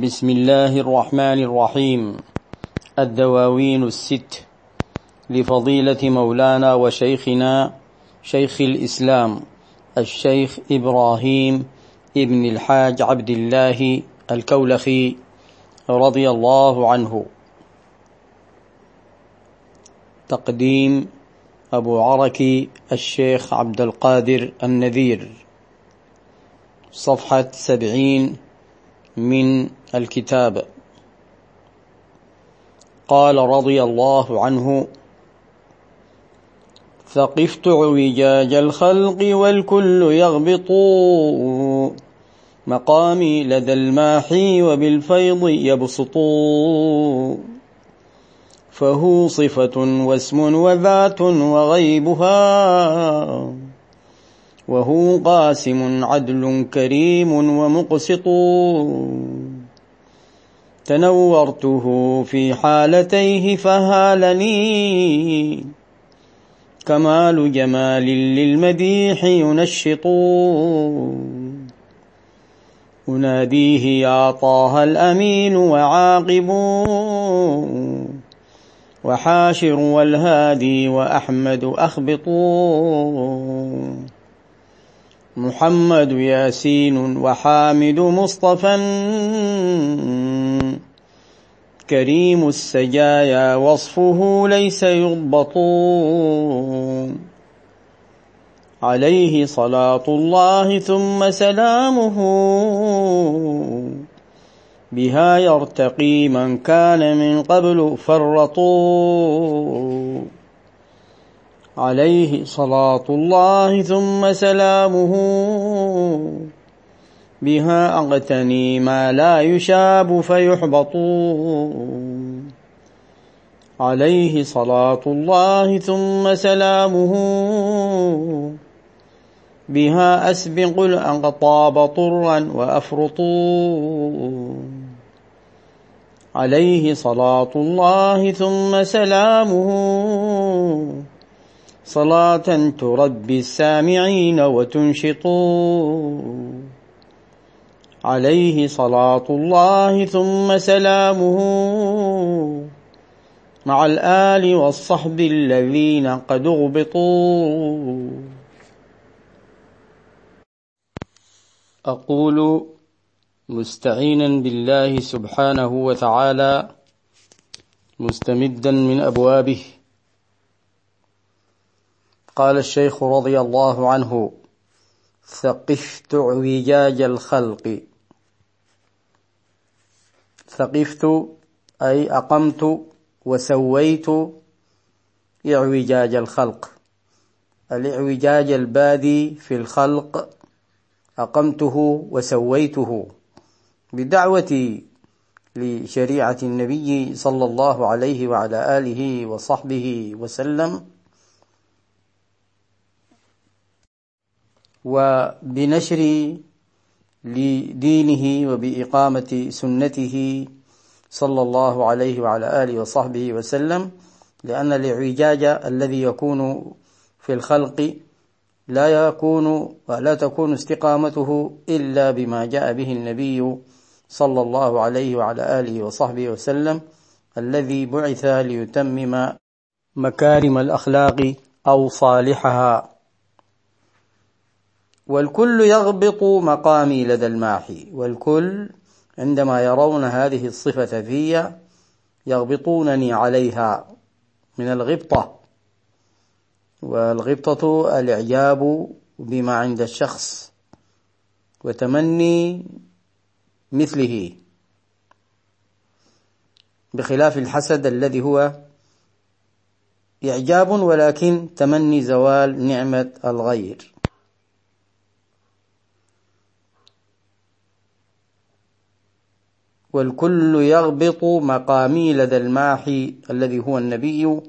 بسم الله الرحمن الرحيم. الدواوين الست. لفضيلة مولانا وشيخنا شيخ الإسلام الشيخ إبراهيم ابن الحاج عبد الله الكولخي رضي الله عنه. تقديم أبو عركي الشيخ عبد القادر النذير. صفحة سبعين من الكتاب. قال رضي الله عنه ثقفت عوجاج الخلق والكل يغبط. مقامي لدى الماحي وبالفيض يبسط. فهو صفة واسم وذات وغيبها. وهو قاسم عدل كريم ومقسط. تنورته في حالتيه فهالني. كمال جمال للمديح ينشط. أناديه يا طه الأمين وعاقب. وحاشر والهادي وأحمد أخبط. محمد ياسين وحامد مصطفى كريم السجايا وصفه ليس يضبط عليه صلاة الله ثم سلامه. بها يرتقي من كان من قبل فرطوا. عليه صلاة الله ثم سلامه بها أغتني ما لا يشاب فيحبط عليه صلاة الله ثم سلامه بها أسبق الأقطاب طرا وأفرط عليه صلاة الله ثم سلامه صلاة تربي السامعين وتنشط عليه صلاة الله ثم سلامه. مع الآل والصحب الذين قد اغبطوا. أقول مستعينا بالله سبحانه وتعالى مستمدا من أبوابه قال الشيخ رضي الله عنه ثقفت اعوجاج الخلق. ثقفت أي أقمت وسويت إعوجاج الخلق. الإعوجاج البادي في الخلق أقمته وسويته. بدعوتي لشريعة النبي صلى الله عليه وعلى آله وصحبه وسلم وبنشر لدينه وبإقامة سنته صلى الله عليه وعلى آله وصحبه وسلم لأن الاعوجاج الذي يكون في الخلق لا يكون ولا تكون استقامته إلا بما جاء به النبي صلى الله عليه وعلى آله وصحبه وسلم الذي بعث ليتمم مكارم الأخلاق أو صالحها. والكل يغبط مقامي لدى الماحي. والكل عندما يرون هذه الصفة في يغبطونني عليها من الغبطة. والغبطة الإعجاب بما عند الشخص وتمني مثله. بخلاف الحسد الذي هو إعجاب ولكن تمني زوال نعمة الغير. والكل يغبط مقامي لدى الماحي الذي هو النبي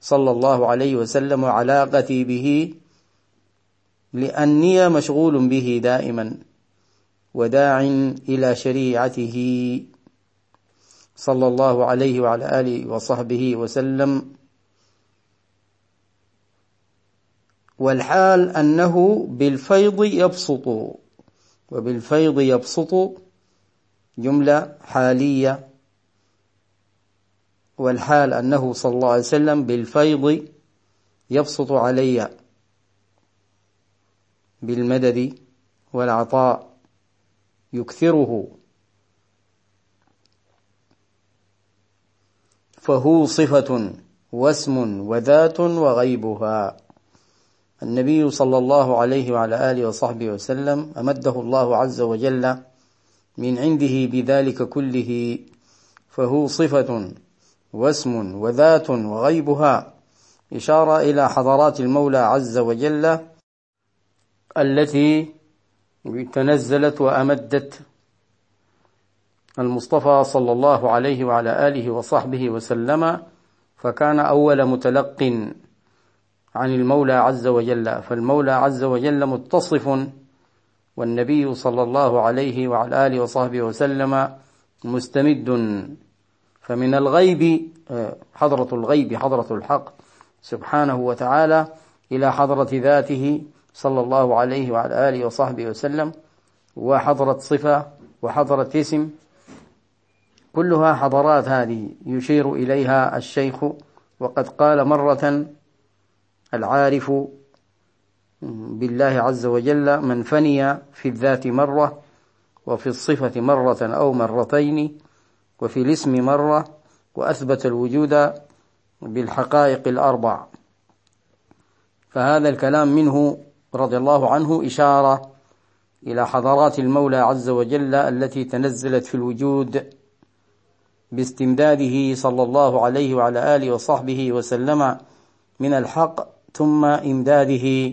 صلى الله عليه وسلم وعلاقتي به لأني مشغول به دائما وداع إلى شريعته صلى الله عليه وعلى آله وصحبه وسلم. والحال أنه بالفيض يبسط وبالفيض يبسط جملة حالية والحال أنه صلى الله عليه وسلم بالفيض يبسط علي بالمدد والعطاء يكثره. فهو صفة واسم وذات وغيبها. النبي صلى الله عليه وعلى آله وصحبه وسلم أمده الله عز وجل من عنده بذلك كله فهو صفة واسم وذات وغيبها. إشارة إلى حضرات المولى عز وجل التي تنزلت وأمدت المصطفى صلى الله عليه وعلى آله وصحبه وسلم فكان أول متلق عن المولى عز وجل. فالمولى عز وجل متصف والنبي صلى الله عليه وعلى آله وصحبه وسلم مستمد. فمن الغيب حضرة الغيب حضرة الحق سبحانه وتعالى إلى حضرة ذاته صلى الله عليه وعلى آله وصحبه وسلم وحضرة صفة وحضرة اسم. كلها حضرات هذه يشير إليها الشيخ. وقد قال مرة العارف بالله عز وجل من فني في الذات مرة وفي الصفة مرة أو مرتين وفي الاسم مرة وأثبت الوجود بالحقائق الأربع. فهذا الكلام منه رضي الله عنه إشارة إلى حضرات المولى عز وجل التي تنزلت في الوجود باستمداده صلى الله عليه وعلى آله وصحبه وسلم من الحق ثم إمداده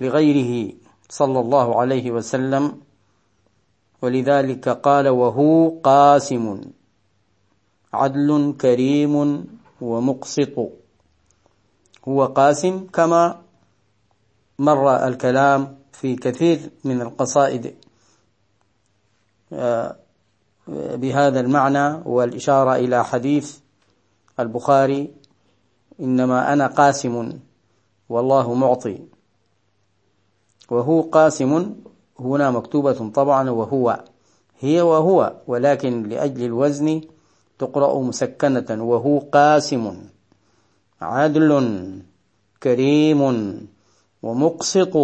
لغيره صلى الله عليه وسلم. ولذلك قال وهو قاسم عدل كريم ومقسط. هو قاسم كما مر الكلام في كثير من القصائد آه، بهذا المعنى. والإشارة إلى حديث البخاري إنما أنا قاسم والله معطي. وهو قاسم هنا مكتوبة طبعا وهو هي وهو ولكن لأجل الوزن تقرأ مسكنة وهو قاسم عدل كريم ومقسط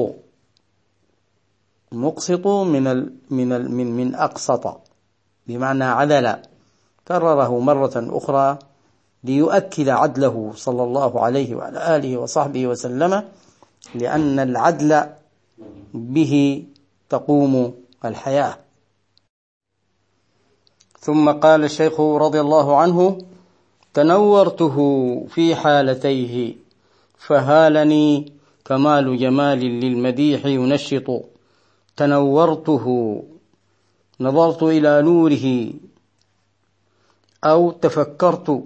مقسط من ال من ال من من أقسط بمعنى عدل كرره مرة أخرى ليؤكد عدله صلى الله عليه وعلى آله وصحبه وسلم لأن العدل به تقوم الحياة. ثم قال الشيخ رضي الله عنه تنورته في حالتيه فهالني كمال جمال للمديح ينشط. تنورته نظرت إلى نوره أو تفكرت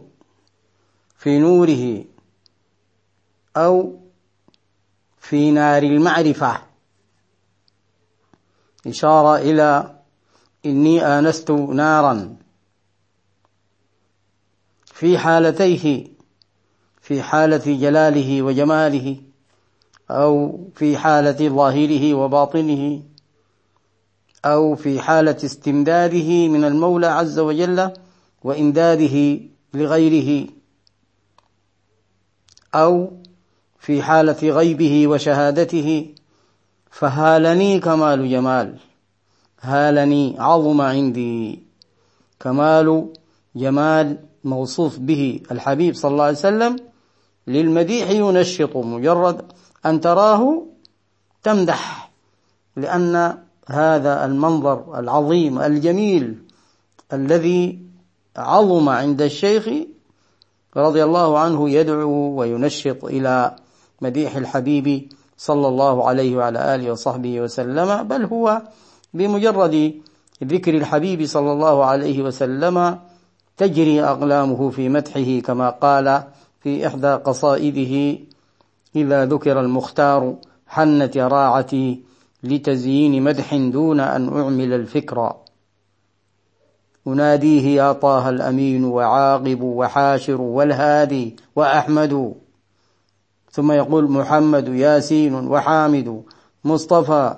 في نوره أو في نار المعرفة. إشارة إلى إني آنست نارا. في حالتيه في حالة جلاله وجماله أو في حالة ظاهره وباطنه أو في حالة استمداده من المولى عز وجل وإمداده لغيره أو في حالة غيبه وشهادته فهالني كمال جمال. هالني عظم عندي. كمال جمال موصوف به الحبيب صلى الله عليه وسلم للمديح ينشط مجرد أن تراه تمدح لأن هذا المنظر العظيم الجميل الذي عظم عند الشيخ رضي الله عنه يدعو وينشط إلى مديح الحبيب صلى الله عليه وعلى آله وصحبه وسلم بل هو بمجرد ذكر الحبيب صلى الله عليه وسلم تجري أقلامه في مدحه كما قال في إحدى قصائده إذا ذكر المختار حنت راعتي لتزيين مدح دون أن أعمل الفكر. أناديه يا طه الأمين وعاقب وحاشر والهادي وأحمد. ثم يقول محمد ياسين وحامد مصطفى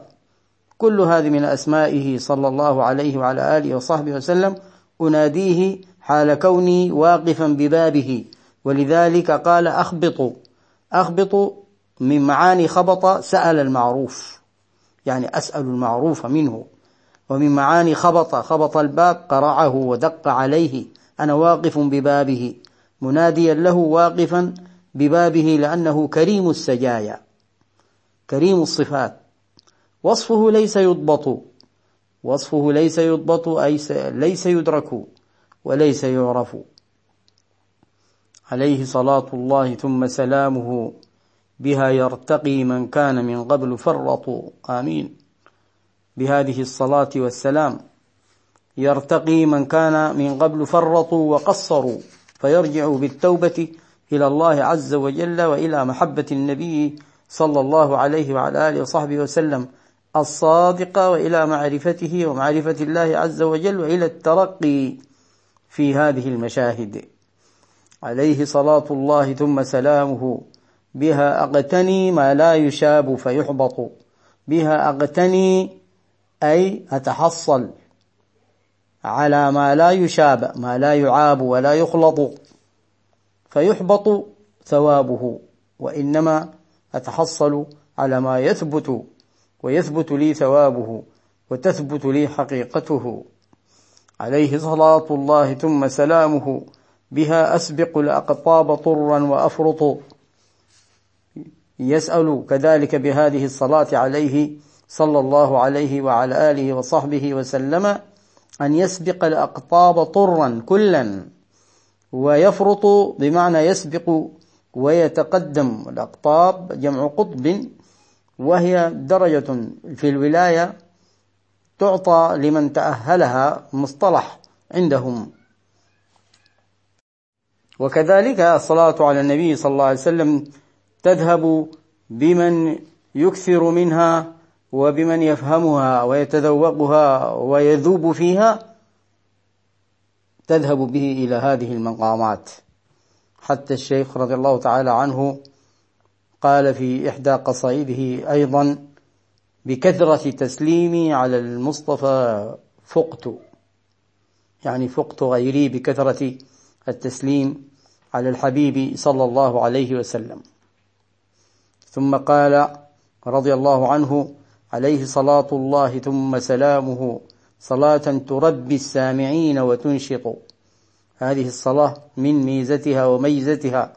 كل هذه من أسمائه صلى الله عليه وعلى آله وصحبه وسلم أناديه حال كوني واقفا ببابه. ولذلك قال أخبط أخبط من معاني خبط سأل المعروف. يعني أسأل المعروف منه. ومن معاني خبط خبط الباب قرعه ودق عليه. أنا واقف ببابه. مناديا له واقفا ببابه لأنه كريم السجايا. كريم الصفات. وصفه ليس يضبط. وصفه ليس يضبط أي ليس يدرك وليس يعرف. عليه صلاة الله ثم سلامه بها يرتقي من كان من قبل فرطوا آمين. بهذه الصلاة والسلام يرتقي من كان من قبل فرطوا وقصروا فيرجع بالتوبة إلى الله عز وجل وإلى محبة النبي صلى الله عليه وعلى آله وصحبه وسلم. الصادقة وإلى معرفته ومعرفة الله عز وجل وإلى الترقي في هذه المشاهد. عليه صلاة الله ثم سلامه. بها أغتني ما لا يشاب فيحبط. بها أغتني أي أتحصل على ما لا يشاب ما لا يعاب ولا يخلط. فيحبط ثوابه. وإنما أتحصل على ما يثبت. ويثبت لي ثوابه وتثبت لي حقيقته. عليه صلاة الله ثم سلامه. بها أسبق الأقطاب طرا وأفرط. يسأل كذلك بهذه الصلاة عليه صلى الله عليه وعلى آله وصحبه وسلم أن يسبق الأقطاب طرا كلا ويفرط بمعنى يسبق ويتقدم. الأقطاب جمع قطب وهي درجة في الولاية تعطى لمن تأهلها مصطلح عندهم. وكذلك الصلاة على النبي صلى الله عليه وسلم تذهب بمن يكثر منها وبمن يفهمها ويتذوقها ويذوب فيها تذهب به إلى هذه المقامات. حتى الشيخ رضي الله تعالى عنه قال في إحدى قصائده أيضا بكثرة تسليمي على المصطفى فقت. يعني فقت غيري بكثرة التسليم على الحبيب صلى الله عليه وسلم. ثم قال رضي الله عنه عليه صلاة الله ثم سلامه صلاة تربي السامعين وتنشط. هذه الصلاة من ميزتها وميزتها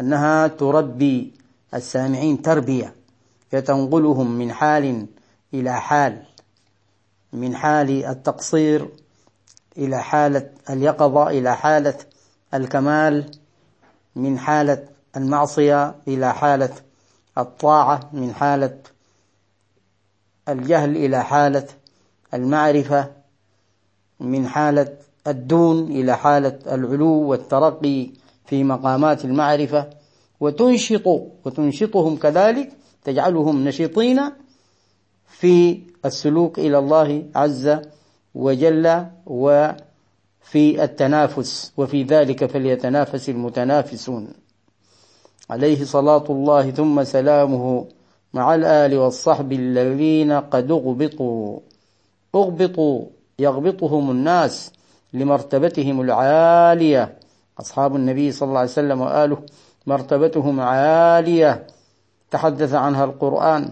أنها تربي السامعين تربية فتنقلهم من حال إلى حال من حال التقصير إلى حالة اليقظة إلى حالة الكمال من حالة المعصية إلى حالة الطاعة من حالة الجهل إلى حالة المعرفة من حالة الدون إلى حالة العلو والترقي في مقامات المعرفة. وتنشط وتنشطهم كذلك تجعلهم نشطين في السلوك إلى الله عز وجل وفي التنافس وفي ذلك فليتنافس المتنافسون. عليه صلاة الله ثم سلامه مع الآل والصحب الذين قد أغبطوا. أغبطوا يغبطهم الناس لمرتبتهم العالية. أصحاب النبي صلى الله عليه وسلم وآله مرتبتهم عالية. تحدث عنها القرآن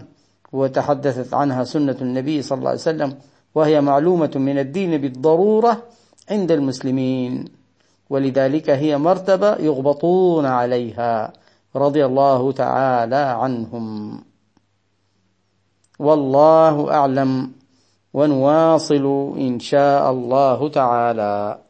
وتحدثت عنها سنة النبي صلى الله عليه وسلم وهي معلومة من الدين بالضرورة عند المسلمين. ولذلك هي مرتبة يغبطون عليها رضي الله تعالى عنهم. والله أعلم. ونواصل إن شاء الله تعالى.